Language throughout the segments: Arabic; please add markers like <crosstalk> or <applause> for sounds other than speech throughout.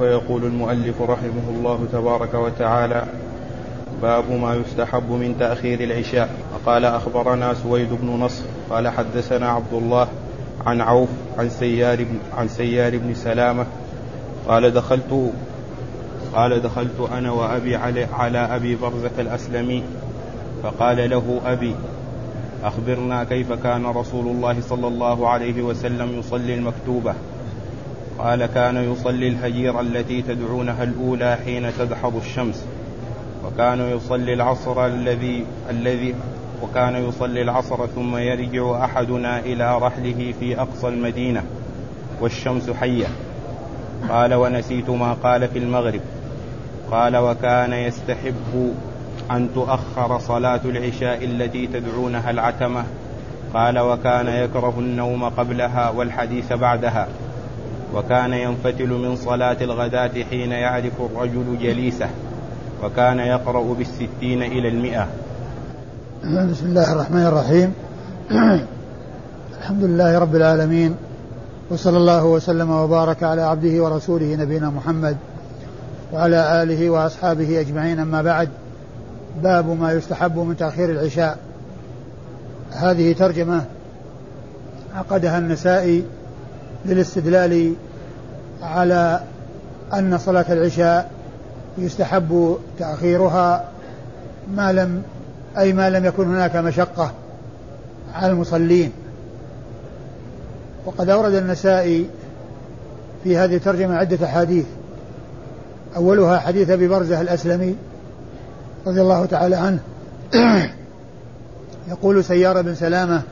فيقول المؤلف رحمه الله تبارك وتعالى باب ما يستحب من تأخير العشاء. قال أخبرنا سويد بن نصر قال حدثنا عبد الله عن عوف عن سيار بن, عن سيار بن سلامة قال دخلت قال دخلت أنا وأبي على, على أبي برزة الأسلمي فقال له أبي أخبرنا كيف كان رسول الله صلى الله عليه وسلم يصلي المكتوبة. قال كان يصلي الهجير التي تدعونها الأولى حين تدحض الشمس وكان يصلي العصر الذي الذي وكان يصلي العصر ثم يرجع أحدنا إلى رحله في أقصى المدينة والشمس حية. قال ونسيت ما قال في المغرب. قال وكان يستحب أن تؤخر صلاة العشاء التي تدعونها العتمة. قال وكان يكره النوم قبلها والحديث بعدها. وكان ينفتل من صلاة الغداة حين يعرف الرجل جليسه وكان يقرأ بالستين إلى المئة. بسم الله الرحمن الرحيم. <clears throat> الحمد لله رب العالمين وصلى الله وسلم وبارك على عبده ورسوله نبينا محمد وعلى آله وأصحابه أجمعين. أما بعد باب ما يستحب من تأخير العشاء. هذه ترجمة عقدها النسائي للاستدلال على أن صلاة العشاء يستحب تأخيرها ما لم أي ما لم يكن هناك مشقة على المصلين. وقد أورد النسائي في هذه الترجمة عدة أحاديث. أولها حديث أبي برزة الأسلمي رضي الله تعالى عنه. <clears throat> يقول سيار بن سلامة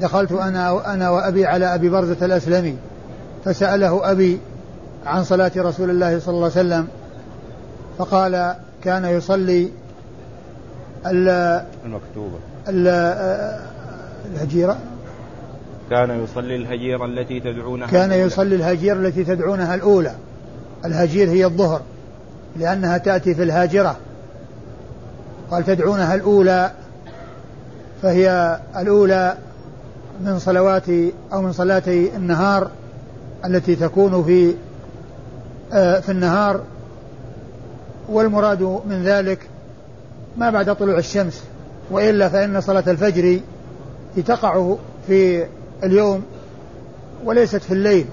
دخلت أنا أنا وأبي على أبي برزة الأسلمي فسأله أبي عن صلاة رسول الله صلى الله عليه وسلم فقال كان يصلي المكتوبة. الهجيرة؟ كان يصلي الهجيرة التي تدعونها كان يصلي الهجيرة التي تدعونها الأولى. الهجير هي الظهر لأنها تأتي في الهاجرة. قال تدعونها الأولى. فهي الأولى من صلوات أو من صلاة النهار التي تكون في آه، في النهار والمراد من ذلك ما بعد طلوع الشمس وإلا فإن صلاة الفجر تقع في اليوم وليست في الليل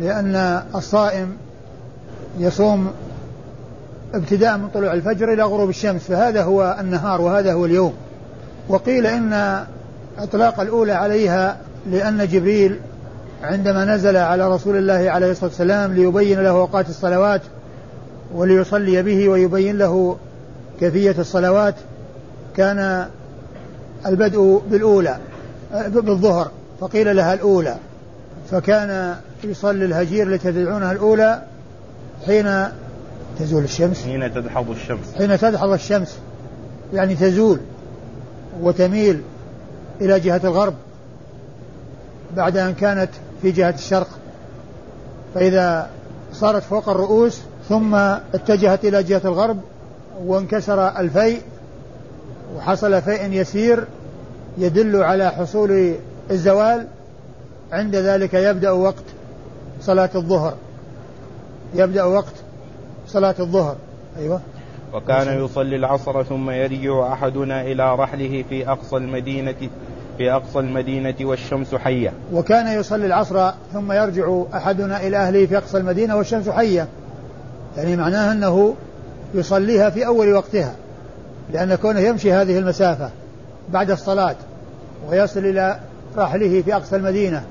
لأن الصائم يصوم ابتداء من طلوع الفجر إلى غروب الشمس فهذا هو النهار وهذا هو اليوم. وقيل إن إطلاق الأولى عليها لأن جبريل عندما نزل على رسول الله عليه الصلاة والسلام ليبين له أوقات الصلوات وليصلي به ويبين له كيفية الصلوات كان البدء بالأولى بالظهر فقيل لها الأولى فكان يصلي الهجير التي تدعونها الأولى حين تزول الشمس. حين تدحض الشمس. حين تدحض الشمس يعني تزول وتميل إلى جهة الغرب بعد أن كانت في جهة الشرق فإذا صارت فوق الرؤوس ثم اتجهت إلى جهة الغرب وانكسر الفيء وحصل فيء يسير يدل على حصول الزوال عند ذلك يبدأ وقت صلاة الظهر. يبدأ وقت صلاة الظهر. أيوة. وكان يصلي العصر ثم يرجع أحدنا إلى رحله في أقصى المدينة في أقصى المدينة والشمس حية. وكان يصلي العصر ثم يرجع أحدنا إلى أهله في أقصى المدينة والشمس حية. يعني معناه أنه يصليها في أول وقتها لأن كونه يمشي هذه المسافة بعد الصلاة ويصل إلى رحله في أقصى المدينة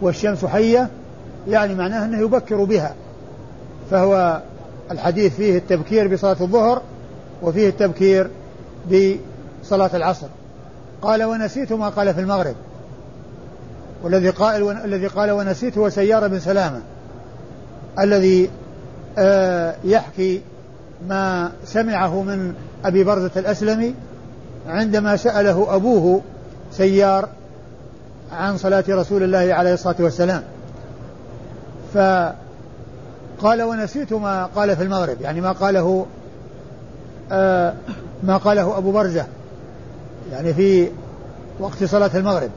والشمس حية يعني معناه أنه يبكر بها. فهو الحديث فيه التبكير بصلاة الظهر وفيه التبكير بصلاة العصر. قال ونسيت ما قال في المغرب. والذي قال الذي قال ونسيت هو سيار بن سلامة الذي آه يحكي ما سمعه من أبي برزة الأسلمي عندما سأله أبوه سيار عن صلاة رسول الله عليه الصلاة والسلام. فقال ونسيت ما قال في المغرب يعني ما قاله آه ما قاله أبو برزة يعني في وقت صلاة المغرب.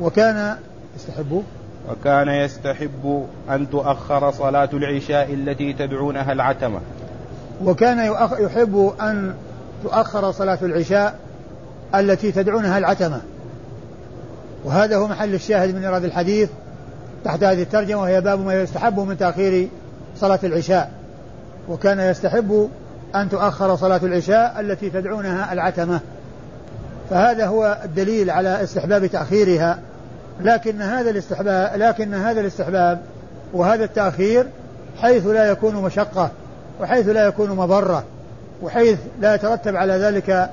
وكان يستحب؟ وكان يستحب أن تؤخر صلاة العشاء التي تدعونها العتمة. وكان يحب أن تؤخر صلاة العشاء التي تدعونها العتمة. وهذا هو محل الشاهد من إيراد الحديث. تحت هذه الترجمة وهي باب ما يستحب من تأخير صلاة العشاء. وكان يستحب أن تؤخر صلاة العشاء التي تدعونها العتمة. فهذا هو الدليل على استحباب تأخيرها. لكن هذا الاستحباب لكن هذا الاستحباب وهذا التأخير حيث لا يكون مشقة وحيث لا يكون مضرة وحيث لا يترتب على ذلك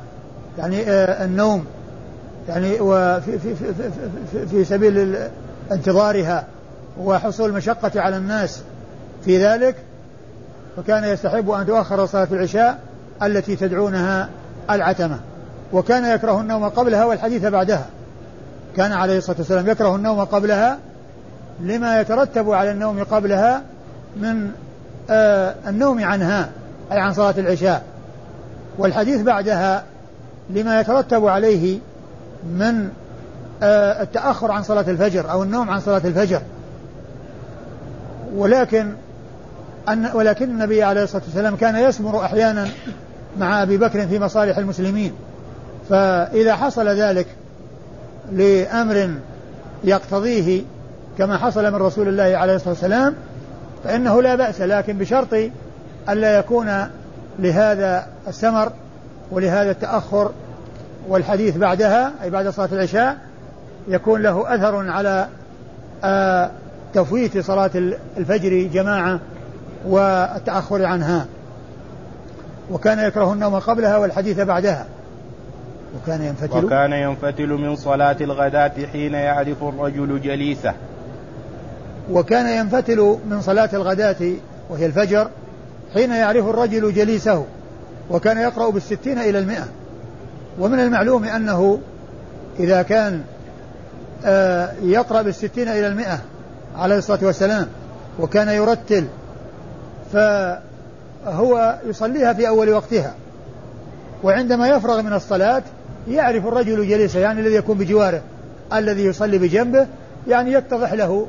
يعني آه النوم. يعني وفي في في في, في سبيل انتظارها. وحصول المشقة على الناس في ذلك فكان يستحب أن تؤخر صلاة العشاء التي تدعونها العتمة. وكان يكره النوم قبلها والحديث بعدها. كان عليه الصلاة والسلام يكره النوم قبلها لما يترتب على النوم قبلها من آه النوم عنها أي عن صلاة العشاء. والحديث بعدها لما يترتب عليه من آه التأخر عن صلاة الفجر أو النوم عن صلاة الفجر. ولكن أن ولكن النبي عليه الصلاة والسلام كان يسمر أحيانا مع أبي بكر في مصالح المسلمين. فإذا حصل ذلك لأمر يقتضيه كما حصل من رسول الله عليه الصلاة والسلام فإنه لا بأس لكن بشرط ألا يكون لهذا السمر ولهذا التأخر والحديث بعدها أي بعد صلاة العشاء يكون له أثر على آه تفويت صلاة الفجر جماعة والتأخر عنها. وكان يكره النوم قبلها والحديث بعدها. وكان ينفتل. وكان ينفتل من صلاة الغداة حين يعرف الرجل جليسه. وكان ينفتل من صلاة الغداة وهي الفجر حين يعرف الرجل جليسه. وكان يقرأ بالستين إلى المئة. ومن المعلوم أنه إذا كان آه، يقرأ بالستين إلى المئة عليه الصلاة والسلام وكان يرتل فهو يصليها في أول وقتها. وعندما يفرغ من الصلاة يعرف الرجل جليسه يعني الذي يكون بجواره الذي يصلي بجنبه يعني يتضح له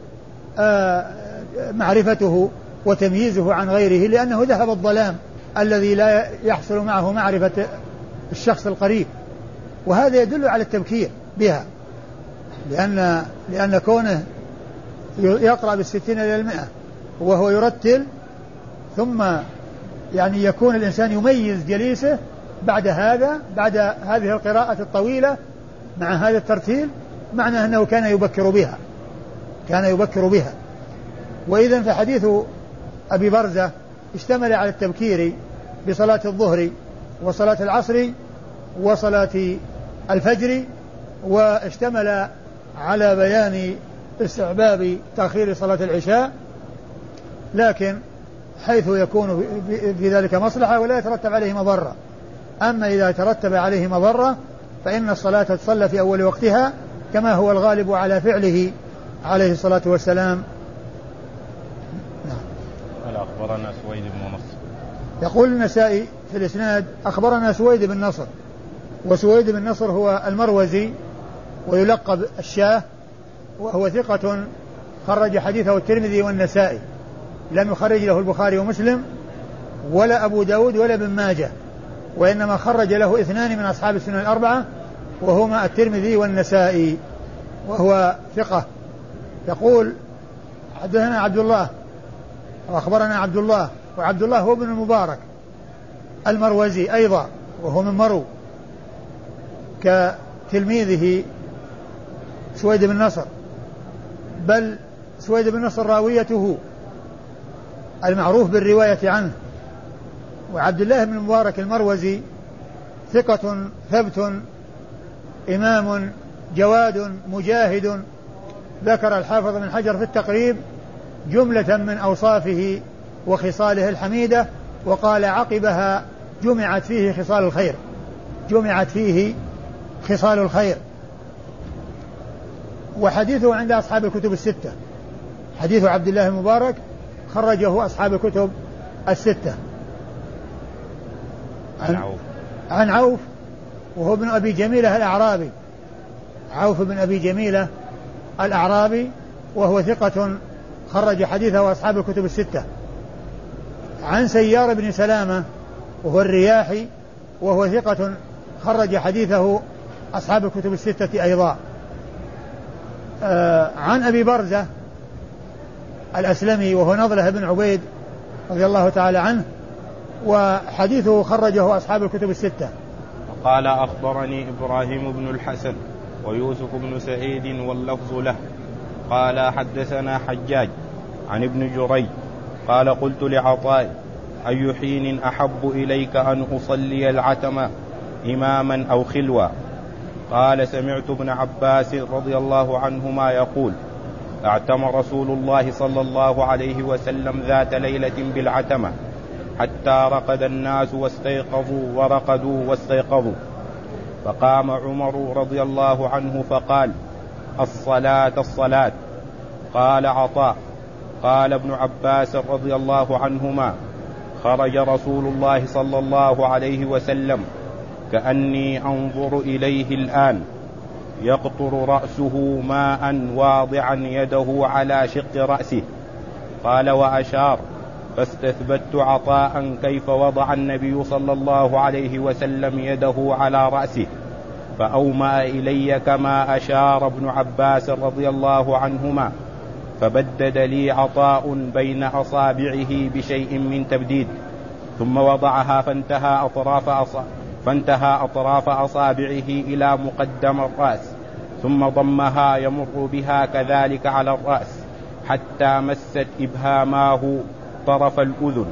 آه، معرفته وتمييزه عن غيره لأنه ذهب الظلام الذي لا يحصل معه معرفة الشخص القريب. وهذا يدل على التبكير بها لأن لأن كونه يقرأ بالستين إلى المئة وهو يرتل ثم يعني يكون الإنسان يميز جليسه بعد هذا بعد هذه القراءة الطويلة مع هذا الترتيل معنى أنه كان يبكر بها كان يبكر بها. وإذا فحديث أبي برزة اشتمل على التبكير بصلاة الظهر وصلاة العصر وصلاة الفجر واشتمل على بيان استحباب تأخير صلاة العشاء لكن حيث يكون في ذلك مصلحة ولا يترتب عليه مضرة. أما إذا ترتب عليه مضرة فإن الصلاة تصلى في أول وقتها كما هو الغالب على فعله عليه الصلاة والسلام. نعم. قال أخبرنا سويد بن نصر. يقول النسائي في الإسناد أخبرنا سويد بن نصر. وسويد بن نصر هو المروزي ويلقب الشاه وهو ثقة خرج حديثه الترمذي والنسائي. لم يخرج له البخاري ومسلم ولا أبو داود ولا ابن ماجه وإنما خرج له اثنان من أصحاب السنن الأربعة وهما الترمذي والنسائي وهو ثقة. يقول حدثنا عبد الله وأخبرنا عبد الله وعبد الله هو ابن المبارك المروزي أيضا وهو من مرو كتلميذه سويد بن نصر. بل سويد بن نصر راويته المعروف بالرواية عنه. وعبد الله بن مبارك المروزي ثقة ثبت إمام جواد مجاهد ذكر الحافظ بن حجر في التقريب جملة من أوصافه وخصاله الحميدة وقال عقبها جمعت فيه خصال الخير جمعت فيه خصال الخير. وحديثه عند أصحاب الكتب الستة. حديث عبد الله المبارك خرجه أصحاب الكتب الستة. عن عوف. عن عوف وهو ابن أبي جميلة الأعرابي. عوف بن أبي جميلة الأعرابي وهو ثقة خرج حديثه أصحاب الكتب الستة. عن سيار بن سلامة وهو الرياحي وهو ثقة خرج حديثه أصحاب الكتب الستة أيضا. عن أبي برزة الأسلمي وهو نضلة بن عبيد رضي الله تعالى عنه وحديثه خرجه أصحاب الكتب الستة. قال أخبرني إبراهيم بن الحسن ويوسف بن سعيد واللفظ له. قال حدثنا حجاج عن ابن جريج. قال قلت لعطاء أي حين أحب إليك أن أصلي العتمة إماما أو خلوا قال سمعت ابن عباس رضي الله عنهما يقول اعتم رسول الله صلى الله عليه وسلم ذات ليلة بالعتمة حتى رقد الناس واستيقظوا ورقدوا واستيقظوا. فقام عمر رضي الله عنه فقال الصلاة الصلاة. قال عطاء. قال ابن عباس رضي الله عنهما خرج رسول الله صلى الله عليه وسلم كأني أنظر إليه الآن. يقطر رأسه ماء واضعا يده على شق رأسه. قال وأشار فاستثبت عطاء كيف وضع النبي صلى الله عليه وسلم يده على رأسه. فأومأ إلي كما أشار ابن عباس رضي الله عنهما. فبدد لي عطاء بين أصابعه بشيء من تبديد. ثم وضعها فانتهى أطراف أصابعه فانتهى أطراف أصابعه إلى مقدم الرأس ثم ضمها يمر بها كذلك على الرأس حتى مست إبهاماه طرف الأذن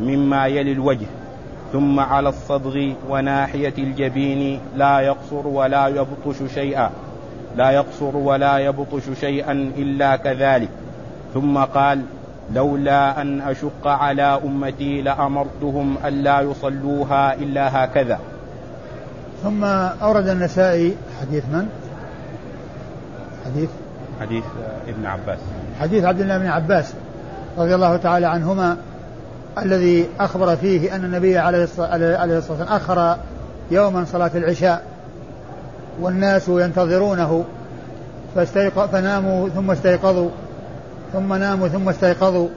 مما يلي الوجه ثم على الصدغ وناحية الجبين لا يقصر ولا يبطش شيئا لا يقصر ولا يبطش شيئا إلا كذلك ثم قال لولا أن أشق على أمتي لأمرتهم ألا يصلوها إلا هكذا. ثم أورد النسائي حديث من؟ حديث؟ حديث ابن عباس. حديث عبد الله بن عباس رضي الله تعالى عنهما الذي أخبر فيه أن النبي عليه الصلاة والسلام أخر يوما صلاة العشاء والناس ينتظرونه فاستيق... فناموا ثم استيقظوا. ثم ناموا ثم استيقظوا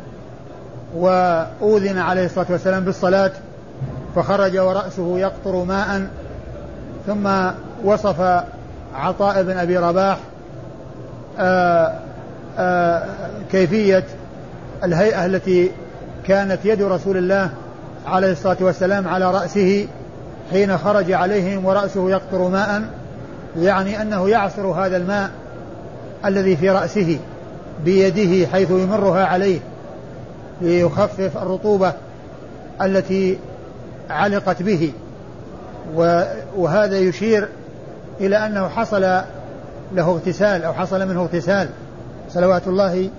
وأوذن عليه الصلاة والسلام بالصلاة فخرج ورأسه يقطر ماء ثم وصف عطاء بن أبي رباح آآ آآ كيفية الهيئة التي كانت يد رسول الله عليه الصلاة والسلام على رأسه حين خرج عليهم ورأسه يقطر ماء يعني أنه يعصر هذا الماء الذي في رأسه. بيده حيث يمرها عليه ليخفف الرطوبة التي علقت به. وهذا يشير إلى أنه حصل له اغتسال أو حصل منه اغتسال صلوات الله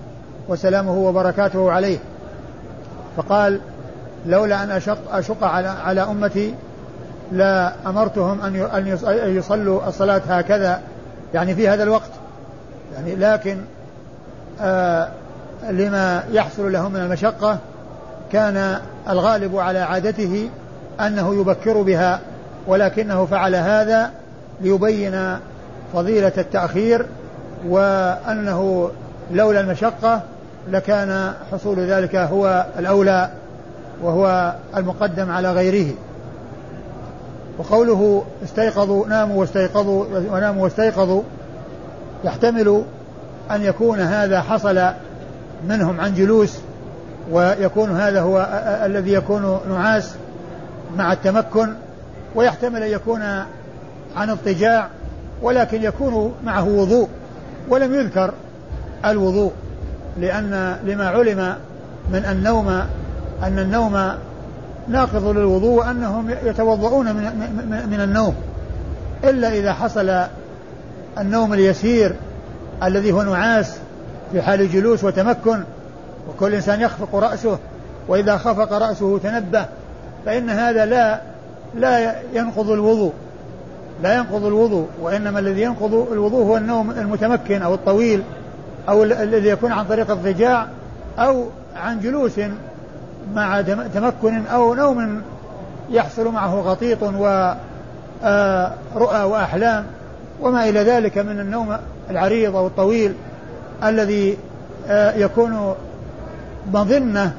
وسلامه وبركاته عليه. فقال لولا أن أشق, أشق على, على أمتي لا أمرتهم أن أن يصلوا الصلاة هكذا يعني في هذا الوقت. يعني لكن لما يحصل له من المشقة كان الغالب على عادته أنه يبكر بها ولكنه فعل هذا ليبين فضيلة التأخير وأنه لولا المشقة لكان حصول ذلك هو الأولى وهو المقدم على غيره. وقوله استيقظوا ناموا واستيقظوا وناموا واستيقظوا يحتمل أن يكون هذا حصل منهم عن جلوس ويكون هذا هو الذي يكون نعاس مع التمكن ويحتمل أن يكون عن اضطجاع ولكن يكون معه وضوء ولم يذكر الوضوء لأن لما علم من النوم أن النوم ناقض للوضوء وأنهم يتوضؤون من, من النوم إلا إذا حصل النوم اليسير الذي هو نعاس في حال جلوس وتمكن وكل إنسان يخفق رأسه وإذا خفق رأسه تنبه فإن هذا لا لا ينقض الوضوء لا ينقض الوضوء وإنما الذي ينقض الوضوء هو النوم المتمكن أو الطويل أو الذي يكون عن طريق الضجاع أو عن جلوس مع تمكن أو نوم يحصل معه غطيط ورؤى آه، وأحلام وما إلى ذلك من النوم العريض أو الطويل الذي آه، يكون مظنة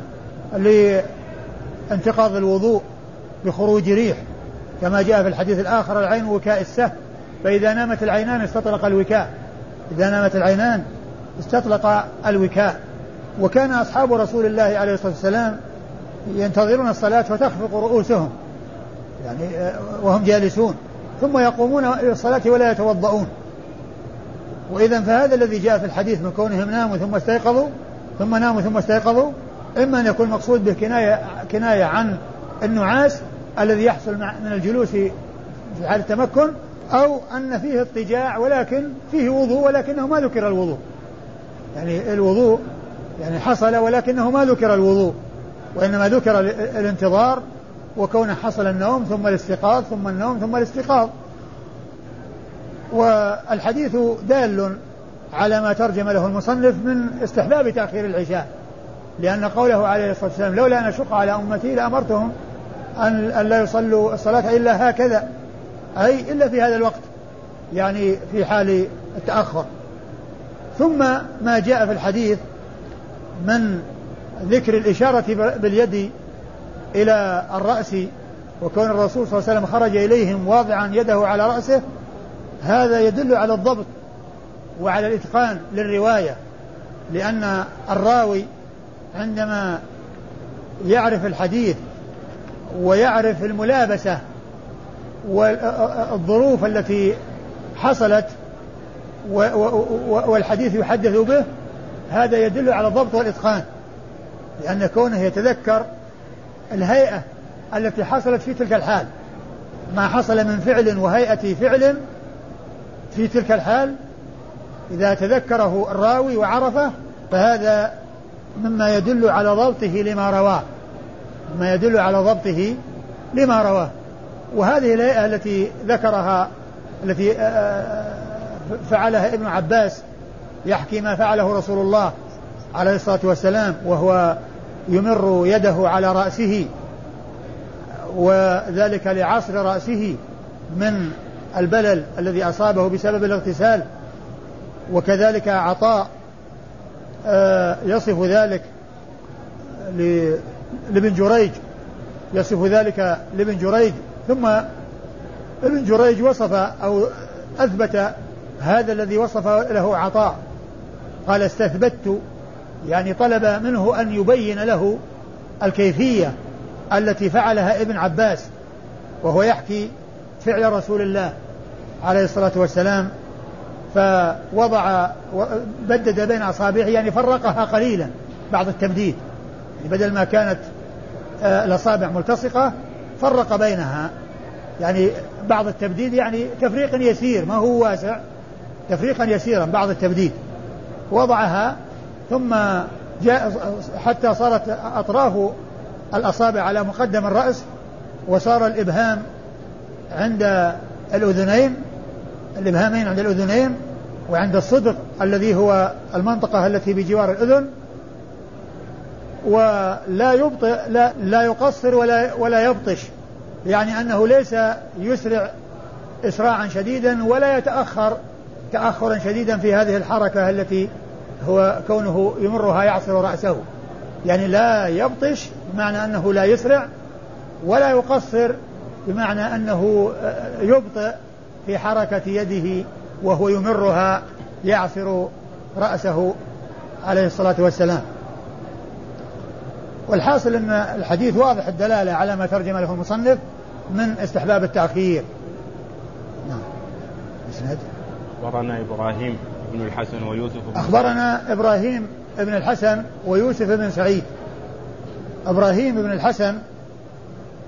لانتقاض الوضوء بخروج ريح. كما جاء في الحديث الآخر العين وكاء السهم. فإذا نامت العينان استطلق الوكاء. إذا نامت العينان استطلق الوكاء. وكان أصحاب رسول الله عليه الصلاة والسلام ينتظرون الصلاة فتخفق رؤوسهم يعني آه، وهم جالسون. ثم يقومون إلى الصلاة ولا يتوضؤون. وإذا فهذا الذي جاء في الحديث من كونهم ناموا ثم استيقظوا ثم ناموا ثم استيقظوا إما أن يكون المقصود به كناية كناية عن النعاس الذي يحصل من الجلوس في حال التمكن أو أن فيه اضطجاع ولكن فيه وضوء ولكنه ما ذكر الوضوء. يعني الوضوء يعني حصل ولكنه ما ذكر الوضوء وإنما ذكر الانتظار وكونه حصل النوم ثم الاستيقاظ ثم النوم ثم الاستيقاظ. والحديث دال على ما ترجم له المصنف من استحباب تأخير العشاء لأن قوله عليه الصلاة والسلام لولا أن أشق على أمتي لأمرتهم أن, لا يصلوا الصلاة إلا هكذا أي إلا في هذا الوقت يعني في حال التأخر. ثم ما جاء في الحديث من ذكر الإشارة باليد إلى الرأس وكون الرسول صلى الله عليه وسلم خرج إليهم واضعا يده على رأسه هذا يدل على الضبط وعلى الإتقان للرواية لأن الراوي عندما يعرف الحديث ويعرف الملابسة والظروف التي حصلت والحديث يحدث به هذا يدل على الضبط والإتقان لأن كونه يتذكر الهيئة التي حصلت في تلك الحال ما حصل من فعل وهيئة فعل في تلك الحال إذا تذكره الراوي وعرفه فهذا مما يدل على ضبطه لما رواه مما يدل على ضبطه لما رواه. وهذه الهيئة التي ذكرها التي آه، آه، فعلها ابن عباس يحكي ما فعله رسول الله عليه الصلاة والسلام وهو يمر يده على رأسه وذلك لعصر رأسه من البلل الذي أصابه بسبب الاغتسال وكذلك عطاء آه، يصف ذلك لابن جريج يصف ذلك لابن جريج ثم ابن جريج وصف أو أثبت هذا الذي وصف له عطاء. قال استثبت يعني طلب منه أن يبين له الكيفية التي فعلها ابن عباس وهو يحكي فعل رسول الله عليه الصلاة والسلام فوضع بدد بين أصابعه يعني فرقها قليلا بعض التمديد. يعني بدل ما كانت آه، الأصابع ملتصقة فرق بينها. يعني بعض التبديد يعني تفريق يسير ما هو واسع تفريقا يسيرا بعض التبديد وضعها ثم جاء حتى صارت أطراف الأصابع على مقدم الرأس وصار الإبهام عند الأذنين الإبهامين عند الأذنين وعند الصدر الذي هو المنطقة التي بجوار الأذن ولا يبطئ لا, لا يقصر ولا ولا يبطش يعني أنه ليس يسرع إسراعا شديدا ولا يتأخر تأخرا شديدا في هذه الحركة التي هو كونه يمرها يعصر رأسه. يعني لا يبطش بمعنى أنه لا يسرع ولا يقصر بمعنى أنه يبطئ في حركة يده وهو يمرها يعصر رأسه عليه الصلاة والسلام. والحاصل أن الحديث واضح الدلالة على ما ترجم له المصنف من استحباب التأخير. نعم. اسند أخبرنا إبراهيم بن الحسن ويوسف بن أخبرنا إبراهيم بن الحسن ويوسف بن سعيد. إبراهيم بن الحسن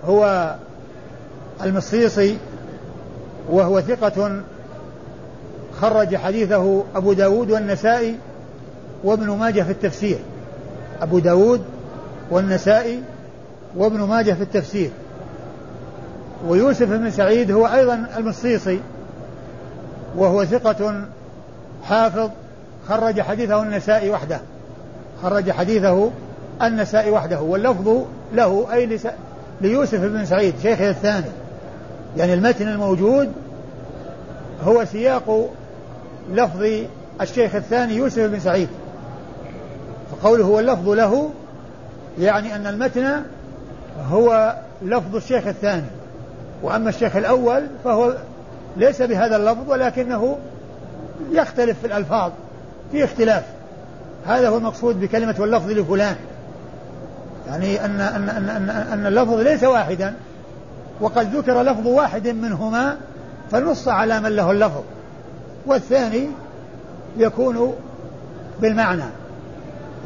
هو المصيصي وهو ثقة خرج حديثه أبو داود والنسائي وابن ماجه في التفسير. أبو داود والنسائي وابن ماجه في التفسير. ويوسف بن سعيد هو أيضا المصيصي وهو ثقة حافظ خرج حديثه النسائي وحده. خرج حديثه النسائي وحده واللفظ له أي ليوسف بن سعيد شيخه الثاني. يعني المتن الموجود هو سياق لفظ الشيخ الثاني يوسف بن سعيد. فقوله واللفظ له يعني أن المتن هو لفظ الشيخ الثاني. وأما الشيخ الأول فهو ليس بهذا اللفظ ولكنه يختلف في الألفاظ في اختلاف. هذا هو المقصود بكلمة واللفظ لفلان. يعني أن أن أن أن, أن اللفظ ليس واحدا وقد ذكر لفظ واحد منهما فنص على من له اللفظ. والثاني يكون بالمعنى.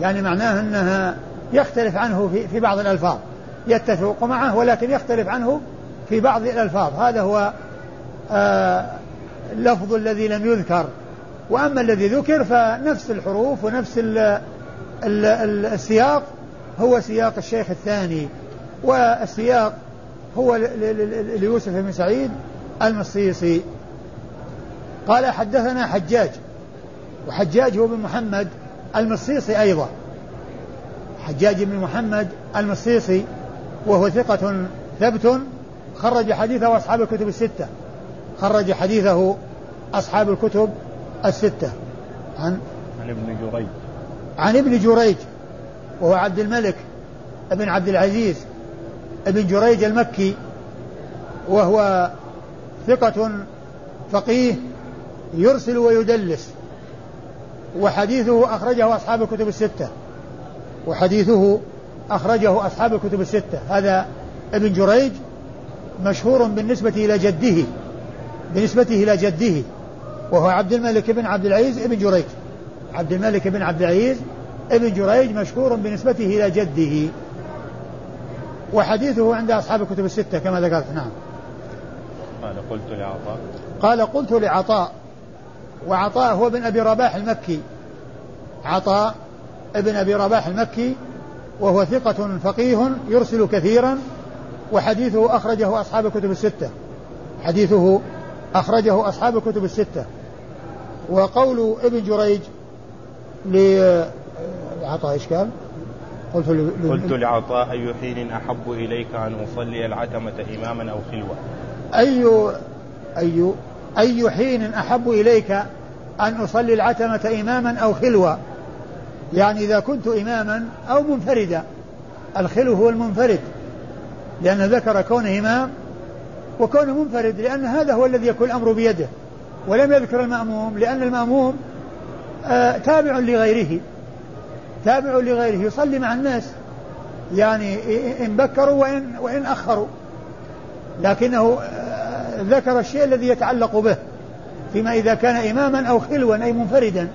يعني معناه أنها يختلف عنه في, في بعض الألفاظ. يتفق معه ولكن يختلف عنه في بعض الألفاظ. هذا هو آه اللفظ الذي لم يذكر. وأما الذي ذكر فنفس الحروف ونفس ال ال ال السياق هو سياق الشيخ الثاني. والسياق هو ليوسف بن سعيد المصيصي. قال حدثنا حجاج وحجاج هو بن محمد المصيصي أيضا. حجاج بن محمد المصيصي وهو ثقة ثبت خرج حديثه أصحاب الكتب الستة. خرج حديثه أصحاب الكتب الستة. عن عن ابن جريج. عن ابن جريج وهو عبد الملك بن عبد العزيز. ابن جريج المكي وهو ثقة فقيه يرسل ويدلس وحديثه أخرجه أصحاب الكتب الستة وحديثه أخرجه أصحاب الكتب الستة. هذا ابن جريج مشهور بالنسبة إلى جده بنسبته إلى جده وهو عبد الملك بن عبد العزيز ابن جريج. عبد الملك بن عبد العزيز ابن جريج مشهور بنسبته إلى جده. وحديثه عند أصحاب الكتب الستة كما ذكرت نعم. قال قلت لعطاء. قال قلت لعطاء وعطاء هو بن أبي رباح المكي. عطاء ابن أبي رباح المكي وهو ثقة فقيه يرسل كثيرا وحديثه أخرجه أصحاب الكتب الستة. حديثه أخرجه أصحاب الكتب الستة. وقول ابن جريج لعطاء إيش قال؟ قلت ل... قلت لعطاء أي حين أحب إليك أن أصلي العتمة إماما أو خلوة؟ أي أي أي حين أحب إليك أن أصلي العتمة إماما أو خلوة؟ يعني إذا كنت إماما أو منفردا. الخلو هو المنفرد لأنه ذكر كونه إمام وكونه منفرد لأن هذا هو الذي يكون الأمر بيده. ولم يذكر المأموم لأن المأموم آه تابع لغيره. تابع لغيره يصلي مع الناس. يعني إن بكروا وإن, وإن أخروا. لكنه آه، ذكر الشيء الذي يتعلق به فيما إذا كان إماما أو خلوا أي منفردا.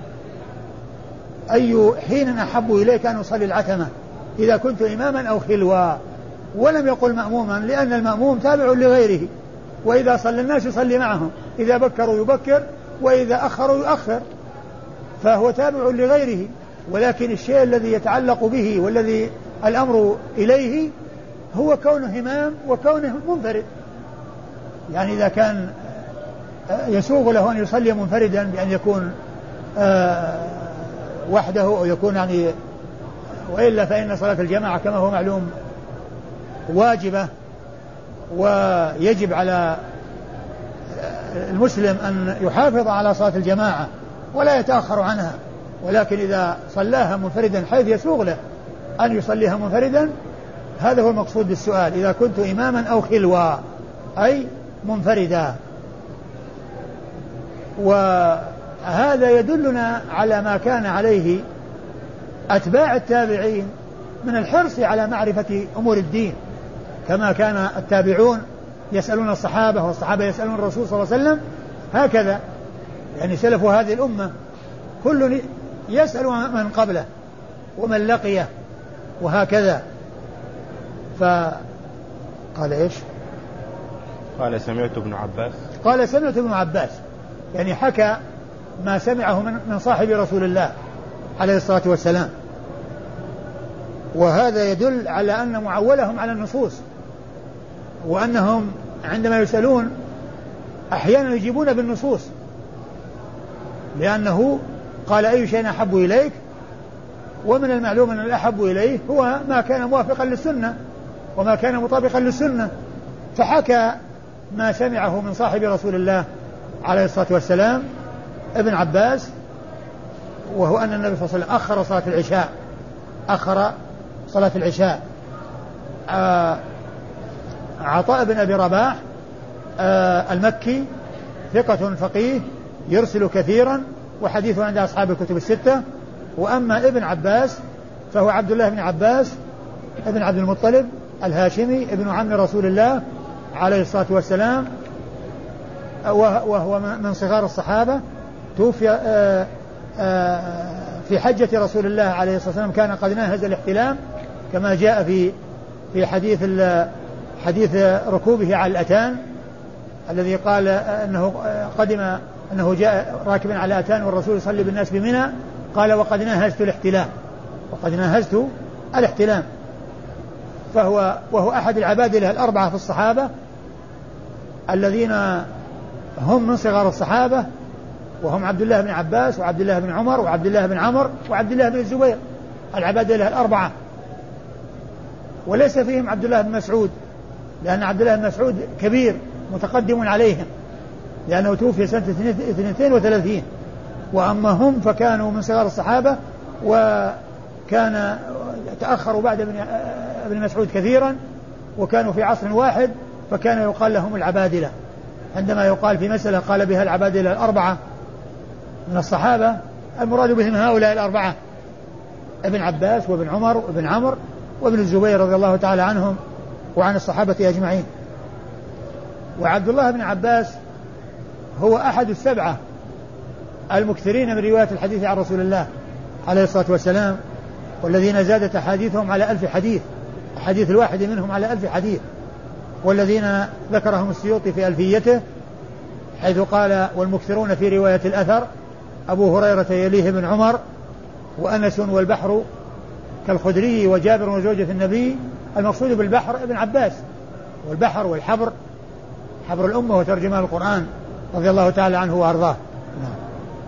أي حين أحب إليك أن أصلي العتمة؟ إذا كنت إماما أو خلوا. ولم يقل مأموما لأن المأموم تابع لغيره. وإذا صلى الناس يصلي معهم. إذا بكروا يبكر وإذا أخروا يؤخر. فهو تابع لغيره. ولكن الشيء الذي يتعلق به والذي الأمر إليه هو كونه إمام وكونه منفرد. يعني إذا كان يسوغ له أن يصلي منفردا بأن يكون آه، وحده أو يكون يعني وإلا فإن صلاة الجماعة كما هو معلوم واجبة ويجب على المسلم أن يحافظ على صلاة الجماعة ولا يتأخر عنها. ولكن إذا صلاها منفردا حيث يسوغ له أن يصليها منفردا هذا هو المقصود بالسؤال إذا كنت إماما أو خلوا أي منفردا. وهذا يدلنا على ما كان عليه أتباع التابعين من الحرص على معرفة أمور الدين كما كان التابعون يسألون الصحابة والصحابة يسألون الرسول صلى الله عليه وسلم هكذا. يعني سلف هذه الأمة كل يسأل من قبله ومن لقيه وهكذا. فقال إيش؟ قال سمعت ابن عباس. قال سمعت ابن عباس. يعني حكى ما سمعه من من صاحب رسول الله عليه الصلاة والسلام. وهذا يدل على أن معولهم على النصوص. وأنهم عندما يسألون أحيانا يجيبون بالنصوص. لأنه قال أي شيء أحب إليك؟ ومن المعلوم أن الأحب إليه هو ما كان موافقا للسنة وما كان مطابقا للسنة. فحكى ما سمعه من صاحب رسول الله عليه الصلاة والسلام ابن عباس وهو أن النبي صلى الله عليه وسلم أخر صلاة العشاء. أخر صلاة العشاء. آه عطاء بن أبي رباح آه المكي ثقة فقيه يرسل كثيرا وحديثه عند أصحاب الكتب الستة. وأما ابن عباس فهو عبد الله بن عباس ابن عبد المطلب الهاشمي ابن عم رسول الله عليه الصلاة والسلام وهو من صغار الصحابة. توفي آه، آه، في حجة رسول الله عليه الصلاة والسلام. كان قد ناهز الاحتلام كما جاء في في حديث حديث ركوبه على الأتان الذي قال أنه قدم أنه جاء راكبا على أتان والرسول يصلي بالناس بمنى قال وقد ناهزت الاحتلام. وقد ناهزت الاحتلام. فهو وهو أحد العبادلة الأربعة في الصحابة الذين هم من صغار الصحابة وهم عبد الله بن عباس وعبد الله بن عمر وعبد الله بن عمر وعبد الله بن الزبير. العبادلة الأربعة. وليس فيهم عبد الله بن مسعود لأن عبد الله بن مسعود كبير متقدم عليهم. لأنه توفي سنة 32 وأما هم فكانوا من صغار الصحابة وكان تأخروا بعد ابن ابن مسعود كثيرا وكانوا في عصر واحد فكان يقال لهم العبادلة. عندما يقال في مسألة قال بها العبادلة الأربعة من الصحابة المراد بهم هؤلاء الأربعة ابن عباس وابن عمر وابن عمرو وابن الزبير رضي الله تعالى عنهم وعن الصحابة أجمعين. وعبد الله بن عباس هو أحد السبعة المكثرين من رواية الحديث عن رسول الله عليه الصلاة والسلام والذين زادت أحاديثهم على ألف حديث حديث الواحد منهم على ألف حديث والذين ذكرهم السيوطي في ألفيته حيث قال والمكثرون في رواية الأثر أبو هريرة يليه بن عمر وأنس والبحر كالخدري وجابر وزوجة النبي المقصود بالبحر ابن عباس والبحر والحبر حبر الأمة وترجمان القرآن. رضي الله تعالى عنه وأرضاه نعم.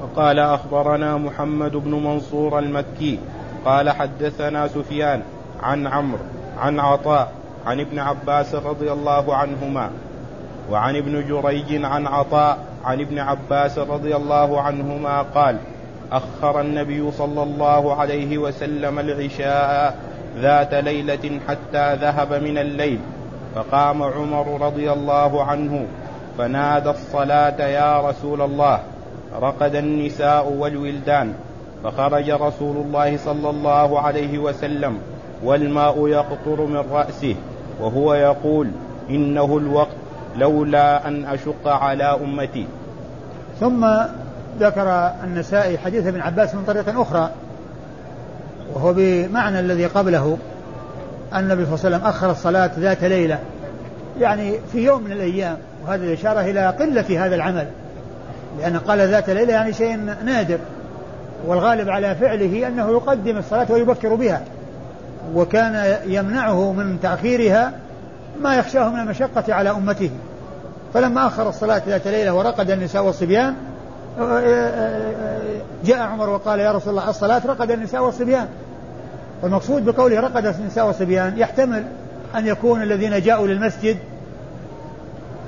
وقال أخبرنا محمد بن منصور المكي قال حدثنا سفيان عن عمرو عن عطاء عن ابن عباس رضي الله عنهما وعن ابن جريج عن عطاء عن ابن عباس رضي الله عنهما قال أخر النبي صلى الله عليه وسلم العشاء ذات ليلة حتى ذهب من الليل فقام عمر رضي الله عنه فنادى الصلاة يا رسول الله. رقد النساء والولدان. فخرج رسول الله صلى الله عليه وسلم والماء يقطر من رأسه. وهو يقول إنه الوقت لولا أن أشق على أمتي. ثم ذكر النسائي حديث ابن عباس من طريقة أخرى. وهو بمعنى الذي قبله. أن النبي صلى الله عليه وسلم أخر الصلاة ذات ليلة. يعني في يوم من الأيام. وهذا الإشارة إلى قلة هذا العمل. لأن قال ذات ليلة يعني شيء نادر. والغالب على فعله أنه يقدم الصلاة ويبكر بها. وكان يمنعه من تأخيرها ما يخشاه من المشقة على أمته. فلما أخر الصلاة ذات ليلة ورقد النساء والصبيان جاء عمر وقال يا رسول الله الصلاة رقد النساء والصبيان. والمقصود بقوله رقد النساء والصبيان يحتمل أن يكون الذين جاءوا للمسجد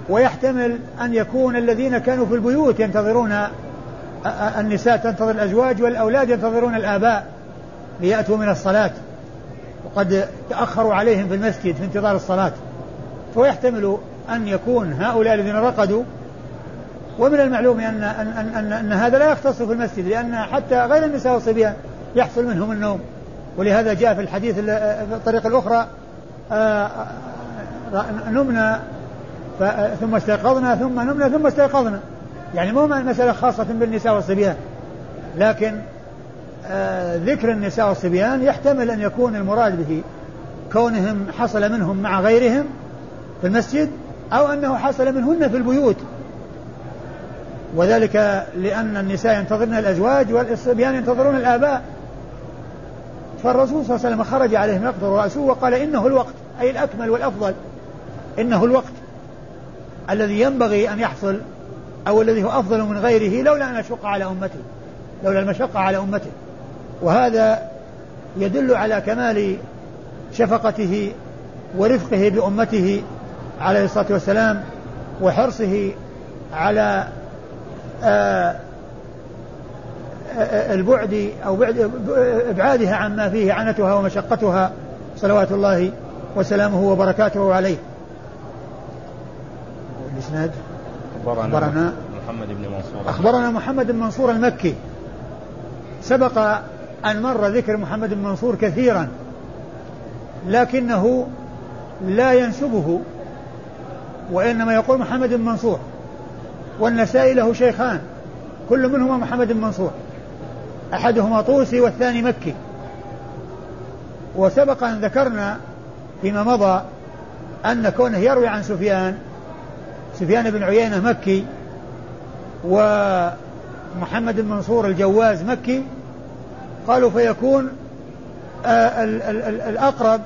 ويحتمل أن يكون الذين كانوا في البيوت ينتظرون النساء تنتظر الأزواج والأولاد ينتظرون الآباء ليأتوا من الصلاة. وقد تأخروا عليهم في المسجد في انتظار الصلاة. فيحتمل أن يكون هؤلاء الذين رقدوا. ومن المعلوم أن, أن, أن, أن هذا لا يختص في المسجد لأن حتى غير النساء والصبيان يحصل منهم النوم. ولهذا جاء في الحديث في الطريقة الأخرى آه، آه، نمنا ثم استيقظنا ثم نمنا ثم استيقظنا. يعني مو مسألة خاصة بالنساء والصبيان. لكن آه، ذكر النساء والصبيان يحتمل أن يكون المراد به كونهم حصل منهم مع غيرهم في المسجد أو أنه حصل منهن في البيوت. وذلك لأن النساء ينتظرن الأزواج والصبيان ينتظرون الآباء. فالرسول صلى الله عليه وسلم خرج عليهم يقطر رأسه وقال إنه الوقت أي الأكمل والأفضل. إنه الوقت. الذي ينبغي أن يحصل أو الذي هو أفضل من غيره لولا أن أشق على أمته لولا المشقة على أمته. وهذا يدل على كمال شفقته ورفقه بأمته عليه الصلاة والسلام وحرصه على آه البعد أو بعد إبعادها عما فيه عنتها ومشقتها صلوات الله وسلامه وبركاته عليه. الإسناد. أخبرنا محمد بن منصور. أخبرنا محمد بن منصور المكي. سبق أن مر ذكر محمد بن منصور كثيرا. لكنه لا ينسبه وإنما يقول محمد بن منصور. والنسائي له شيخان كل منهما محمد بن منصور. أحدهما طوسي والثاني مكي. وسبق أن ذكرنا فيما مضى أن كونه يروي عن سفيان سفيان بن عيينة مكي ومحمد بن منصور الجواز مكي قالوا فيكون آه، الأقرب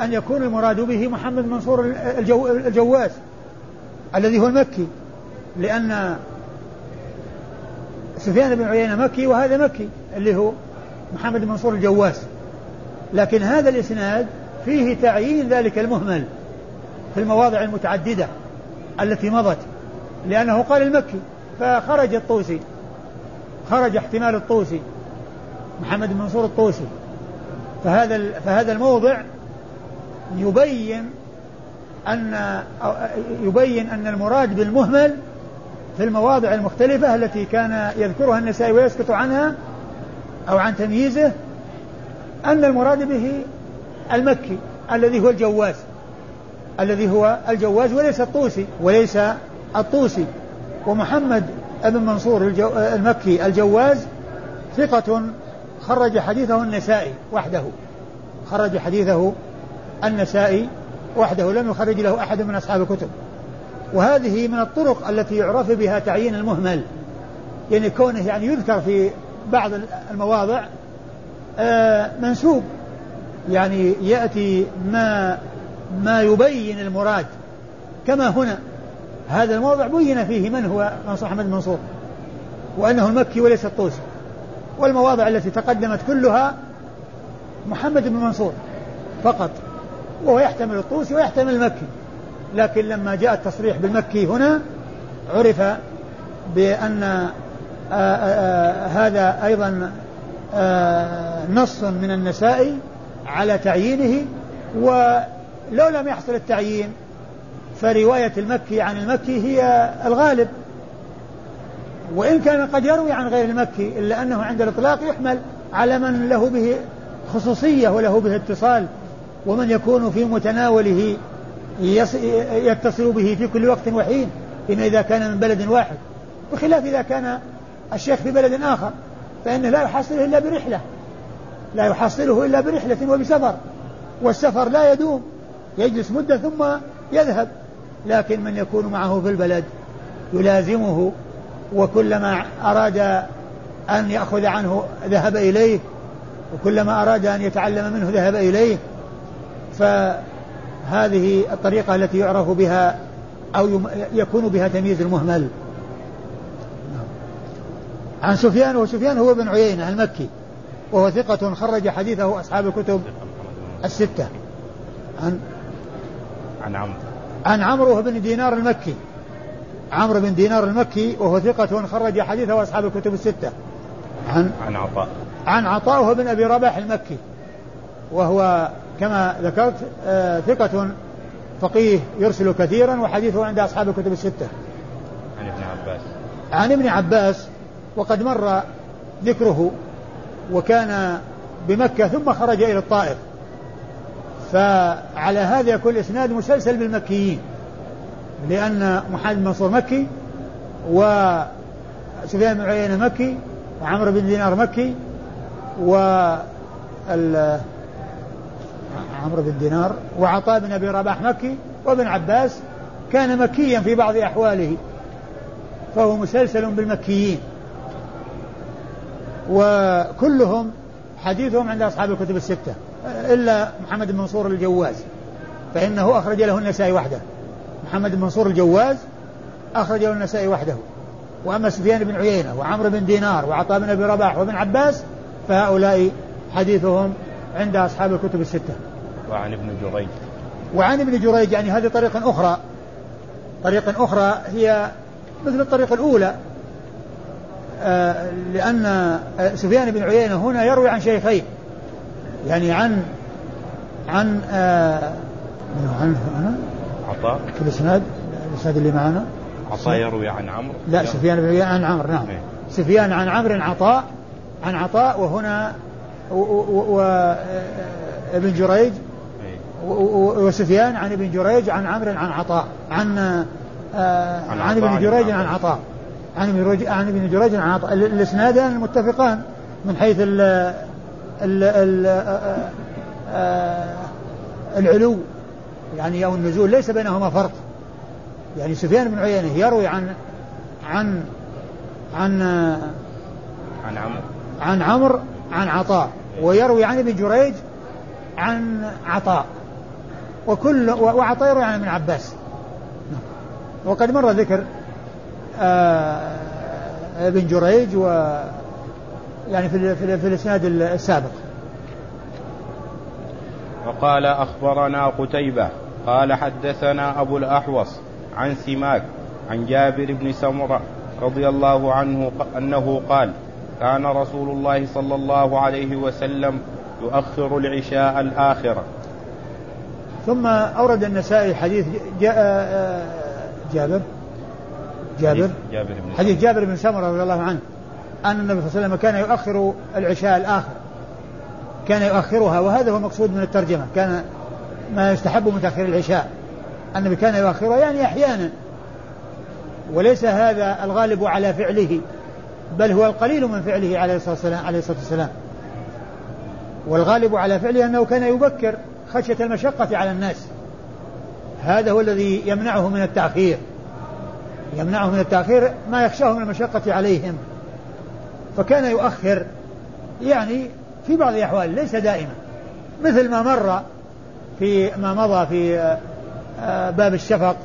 أن يكون المراد به محمد منصور الجو الجواز الذي هو المكي لأن سفيان بن عيينة مكي وهذا مكي اللي هو محمد منصور الجواز. لكن هذا الإسناد فيه تعيين ذلك المهمل في المواضع المتعددة. التي مضت لأنه قال المكي فخرج الطوسي خرج احتمال الطوسي محمد بن منصور الطوسي. فهذا فهذا الموضع يبين أن يبين أن المراد بالمهمل في المواضع المختلفة التي كان يذكرها النسائي ويسكت عنها أو عن تمييزه أن المراد به المكي الذي هو الجواز. الذي هو الجواز وليس الطوسي وليس الطوسي. ومحمد بن منصور الجو المكي الجواز ثقة خرج حديثه النسائي وحده. خرج حديثه النسائي وحده لم يخرج له أحد من أصحاب الكتب. وهذه من الطرق التي يعرف بها تعيين المهمل. يعني كونه يعني يذكر في بعض المواضع آه، منسوب. يعني يأتي ما ما يبين المراد كما هنا. هذا الموضع بين فيه من هو منصور أحمد المنصور وأنه المكي وليس الطوسي. والمواضع التي تقدمت كلها محمد بن منصور فقط وهو يحتمل الطوسي ويحتمل المكي. لكن لما جاء التصريح بالمكي هنا عرف بأن آآ آه، آآ آه، هذا أيضا آه، نص من النسائي على تعيينه ولو لم يحصل التعيين فرواية المكي عن المكي هي الغالب. وإن كان قد يروي عن غير المكي إلا أنه عند الإطلاق يحمل على من له به خصوصية وله به اتصال ومن يكون في متناوله يتصل به في كل وقت وحين فيما إذا كان من بلد واحد. بخلاف إذا كان الشيخ في بلد آخر فإنه لا يحصله إلا برحلة. لا يحصله إلا برحلة وبسفر. والسفر لا يدوم. يجلس مدة ثم يذهب. لكن من يكون معه في البلد يلازمه وكلما أراد أن يأخذ عنه ذهب إليه وكلما أراد أن يتعلم منه ذهب إليه. فهذه الطريقة التي يعرف بها أو يكون بها تمييز المهمل. عن سفيان وسفيان هو بن عيينة المكي وهو ثقة خرج حديثه أصحاب الكتب الستة. عن عن عمرو. عن عمرو بن دينار المكي. عمرو بن دينار المكي وهو ثقة خرج حديثه أصحاب الكتب الستة. عن عن عطاء. عن عطاء وهو بن أبي رباح المكي. وهو كما ذكرت آه ثقة فقيه يرسل كثيرا وحديثه عند أصحاب الكتب الستة. عن ابن عباس. عن ابن عباس وقد مر ذكره وكان بمكة ثم خرج إلى الطائف. فعلى هذا يكون الإسناد مسلسل بالمكيين لأن محمد بن منصور مكي وسفيان بن عيينة مكي وعمرو بن دينار مكي و عمرو بن دينار وعطاء بن أبي رباح مكي وابن عباس كان مكيا في بعض أحواله فهو مسلسل بالمكيين. وكلهم حديثهم عند أصحاب الكتب الستة إلا محمد بن منصور الجواز فإنه أخرج له النسائي وحده. محمد بن منصور الجواز أخرج له النسائي وحده. وأما سفيان بن عيينة وعمرو بن دينار وعطاء بن أبي رباح وابن عباس فهؤلاء حديثهم عند أصحاب الكتب الستة. وعن ابن جريج. وعن ابن جريج يعني هذه طريقة أخرى. طريقة أخرى هي مثل الطريقة الأولى. لأن آه، سفيان بن عيينة هنا يروي عن شيخين يعني عن عن آه عن هنا عطاء. في الإسناد الإسناد اللي معنا. عطاء يروي عن عمرو. لا سفيان بن عيينة عن عمرو نعم. إيه. سفيان عن عمرو عطاء عن عطاء وهنا وابن جريج. إيه. وسفيان عن ابن جريج عن عمرو عن عطاء. عن آه، عن عن ابن عن جريج. عن عطاء. عن ابن جريج عن ابن جريج عن عطاء. ال- الاسنادان متفقان من حيث ال ال ال العلو يعني أو النزول ليس بينهما فرق. يعني سفيان بن عيينة يروي عن عن عن عن عمرو. عن عمرو عن عطاء. ويروي عن ابن جريج عن عطاء. وكل وعطاء يروي عن ابن عباس. وقد مر ذكر ابن جريج و يعني في في, في الإسناد السابق. وقال أخبرنا قتيبة قال حدثنا أبو الأحوص عن سماك عن جابر بن سمرة رضي الله عنه أنه قال كان رسول الله صلى الله عليه وسلم يؤخر العشاء الآخرة ثم أورد النسائي حديث جا آه، جابر. جابر؟ حديث جابر بن حديث جابر بن سمرة رضي الله عنه أن النبي صلى الله عليه وسلم كان يؤخر العشاء الآخر. كان يؤخرها وهذا هو المقصود من الترجمة. كان ما يستحب من تأخير العشاء. النبي كان يؤخرها يعني أحيانا. وليس هذا الغالب على فعله بل هو القليل من فعله عليه الصلاة والسلام عليه الصلاة والسلام. والغالب على فعله أنه كان يبكر خشية المشقة على الناس. هذا هو الذي يمنعه من التأخير. يمنعه من التأخير ما يخشاه من المشقة عليهم. فكان يؤخر يعني في بعض الأحوال ليس دائما. مثل ما مر في ما مضى في آه، باب الشفق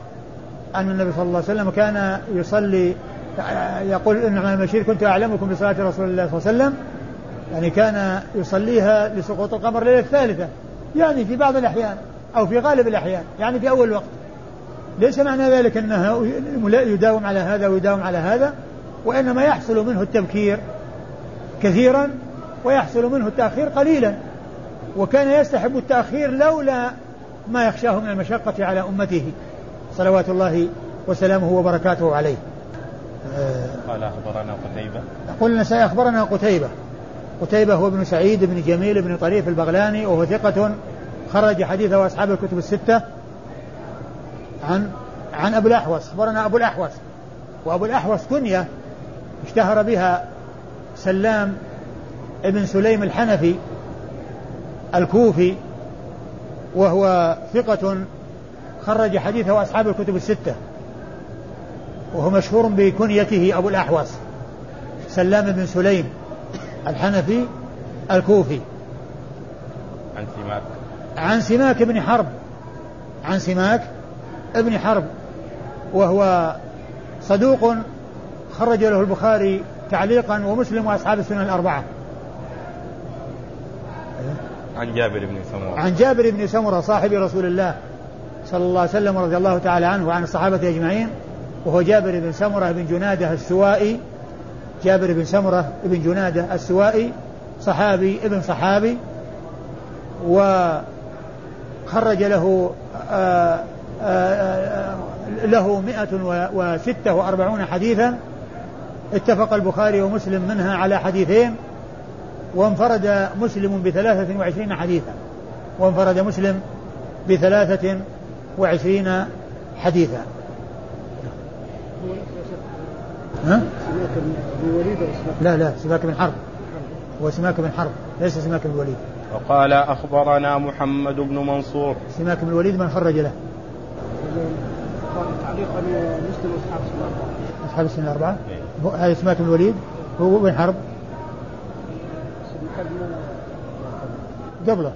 أن النبي صلى الله عليه وسلم كان يصلي آه، يقول إنما المشير كنت أعلمكم بصلاة رسول الله صلى الله عليه وسلم. يعني كان يصليها لسقوط القمر ليلة الثالثة. يعني في بعض الأحيان أو في غالب الأحيان يعني في أول وقت. ليس معنى ذلك أنه يداوم على هذا ويداوم على هذا وإنما يحصل منه التبكير كثيرا ويحصل منه التأخير قليلا. وكان يستحب التأخير لولا ما يخشاه من المشقة على أمته. صلوات الله وسلامه وبركاته عليه. قال أخبرنا قتيبة. يقول النسائي أخبرنا قتيبة. قتيبة هو ابن سعيد بن جميل بن طريف البغلاني وهو ثقة خرج حديثه أصحاب الكتب الستة. عن عن أبو الأحوص. أخبرنا أبو الأحوص. وأبو الأحوص كنية اشتهر بها سلام ابن سليم الحنفي الكوفي وهو ثقة خرج حديثه أصحاب الكتب الستة. وهو مشهور بكنيته أبو الأحوص سلام بن سليم الحنفي الكوفي. عن سماك. عن سماك بن حرب. عن سماك ابن حرب وهو صدوق خرج له البخاري تعليقا ومسلم وأصحاب السنن الأربعة. عن جابر بن سمرة. عن جابر بن سمرة صاحب رسول الله صلى الله عليه وسلم رضي الله تعالى عنه وعن الصحابة أجمعين وهو جابر بن سمرة بن جنادة السوائي. جابر بن سمرة بن جنادة السوائي صحابي ابن صحابي. وخرج له آآ له مئة وستة وأربعون حديثا. اتفق البخاري ومسلم منها على حديثين. وانفرد مسلم بثلاثة وعشرين حديثا. وانفرد مسلم بثلاثة وعشرين حديثا. ها؟ لا لا سماك بن حرب. هو سماك بن حرب ليس سماك بن الوليد. وقال أخبرنا محمد بن منصور. سماك بن الوليد من خرج له. تعليقا مسلم وأصحاب السنة الأربعة. الأربعة. إيه. هو- هذا سماك بن الوليد. هو بن حرب؟ قبله.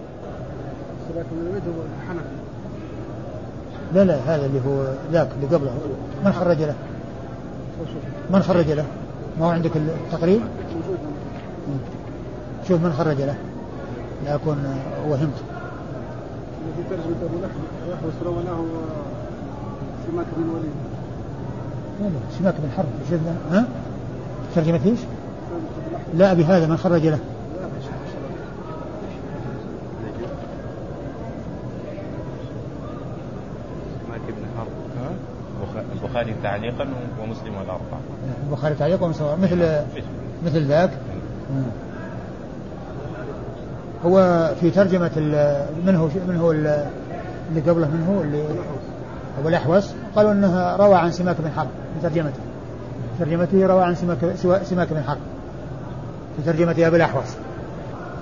سماك بن الوليد هو الحنفي لا لا هذا اللي هو ذاك اللي قبله. من خرج له؟ من خرج له؟ ما هو عندك التقريب شوف من خرج له. لا أكون وهمت في الاحوص رواه سماك بن الوليد لا لا سماك بن حرب. ها؟ ترجمة إيش؟ لا بهذا من خرج له. البخاري تعليقا ومسلم والأربعة. البخاري تعليقا ومسلم مثل مثل ذاك. هو في ترجمة من هو من هو اللي قبله من هو اللي أبو الأحوص. قالوا أنه روى عن سماك بن حرب في ترجمته. ترجمته روى عن سماك سماك بن حرب. في ترجمة أبي الأحوص.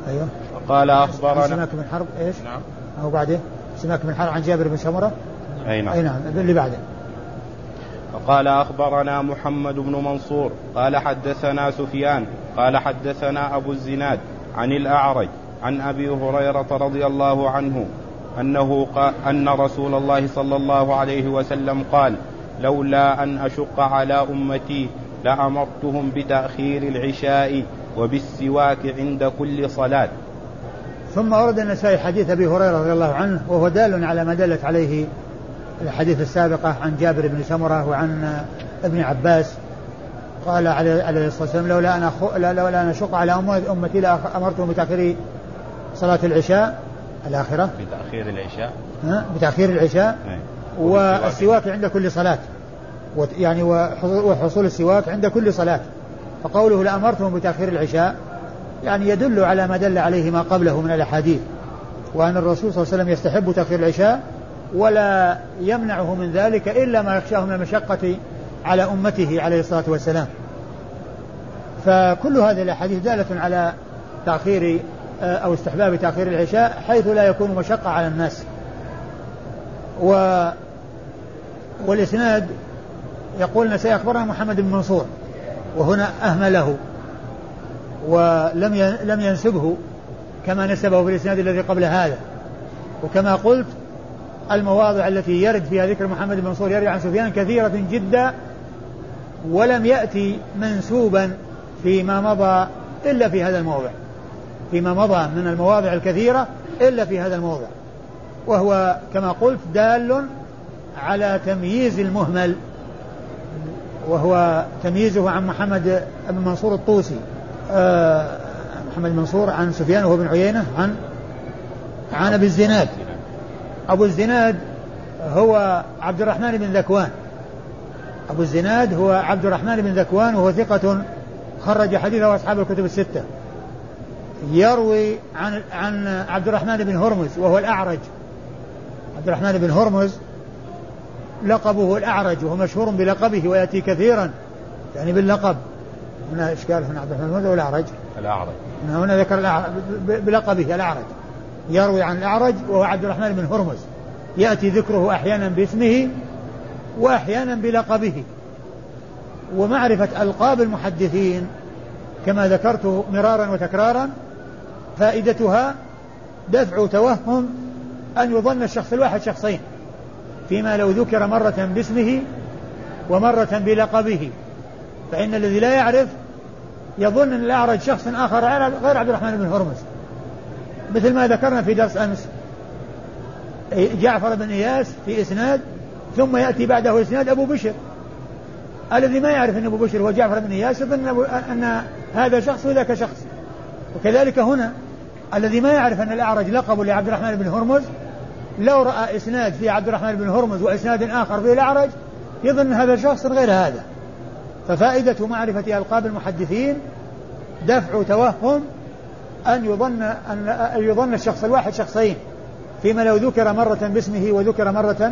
أيوه. قال أخبرنا سماك بن حرب إيش؟ نعم. أو بعده. سماك بن حرب عن جابر بن سمرة. أي نعم. أي نعم. اللي بعده. قال أخبرنا محمد بن منصور. قال حدثنا سفيان. قال حدثنا أبو الزناد عن الأعرج عن أبي هريرة رضي الله عنه أنه قال أن رسول الله صلى الله عليه وسلم قال لولا أن أشق على أمتي لأمرتهم بتأخير العشاء وبالسواك عند كل صلاة. ثم ورد النسائي حديث أبي هريرة رضي الله عنه وهو دال على ما دلت عليه الحديث السابقة عن جابر بن سمرة وعن ابن عباس. قال عليه الصلاة والسلام لولا أن لولا أن أشق على أمتي لأمرتهم بتأخير صلاة العشاء الآخرة؟ بتأخير العشاء. ها؟ بتأخير العشاء؟ أي. والسواك عند كل صلاة. يعني وحصول السواك عند كل صلاة. فقوله لأمرتهم بتأخير العشاء يعني يدل على ما دل عليه ما قبله من الأحاديث. وأن الرسول صلى الله عليه وسلم يستحب تأخير العشاء ولا يمنعه من ذلك إلا ما يخشاه من المشقة على أمته عليه الصلاة والسلام. فكل هذه الأحاديث دالة على تأخير أو استحباب تأخير العشاء حيث لا يكون مشقة على الناس. و والإسناد يقول سيخبرنا محمد بن منصور وهنا أهمله ولم لم ينسبه كما نسبه في الإسناد الذي قبل هذا. وكما قلت المواضع التي يرد فيها ذكر محمد بن منصور يروي عن سفيان كثيرة جدا ولم يأتي منسوبا فيما مضى إلا في هذا الموضع. فيما مضى من المواضع الكثيرة إلا في هذا الموضع. وهو كما قلت دال على تمييز المهمل وهو تمييزه عن محمد بن منصور الطوسي. آه محمد منصور عن سفيان وهو بن عيينة عن عن أبي الزناد. أبو الزناد هو عبد الرحمن بن ذكوان. أبو الزناد هو عبد الرحمن بن ذكوان وهو ثقة خرج حديثه أصحاب الكتب الستة. يروي عن عن عبد الرحمن بن هرمز وهو الأعرج. عبد الرحمن بن هرمز لقبه الأعرج وهو مشهور بلقبه ويأتي كثيرا يعني باللقب. هنا إشكال هنا عبد الرحمن ولا الأعرج؟ الأعرج. هنا, هنا ذكر بلقبه الأعرج. يروي عن الأعرج وهو عبد الرحمن بن هرمز. يأتي ذكره أحيانا باسمه وأحيانا بلقبه. ومعرفة ألقاب المحدثين كما ذكرت مرارا وتكرارا فائدتها دفع توهم أن يظن الشخص الواحد شخصين فيما لو ذكر مرة باسمه ومرة بلقبه. فإن الذي لا يعرف يظن أن الأعرج شخص آخر غير عبد الرحمن بن هرمز. مثل ما ذكرنا في درس أمس. جعفر بن إياس في إسناد ثم يأتي بعده إسناد أبو بشر. الذي ما يعرف أن أبو بشر هو جعفر بن إياس يظن أن هذا شخص وذاك شخص. وكذلك هنا الذي ما يعرف أن الأعرج لقب لعبد الرحمن بن هرمز لو رأى إسناد في عبد الرحمن بن هرمز وإسناد آخر في الأعرج يظن هذا شخص غير هذا. ففائدة معرفة ألقاب المحدثين دفع توهم أن يظن أن يظن الشخص الواحد شخصين فيما لو ذكر مرة باسمه وذكر مرة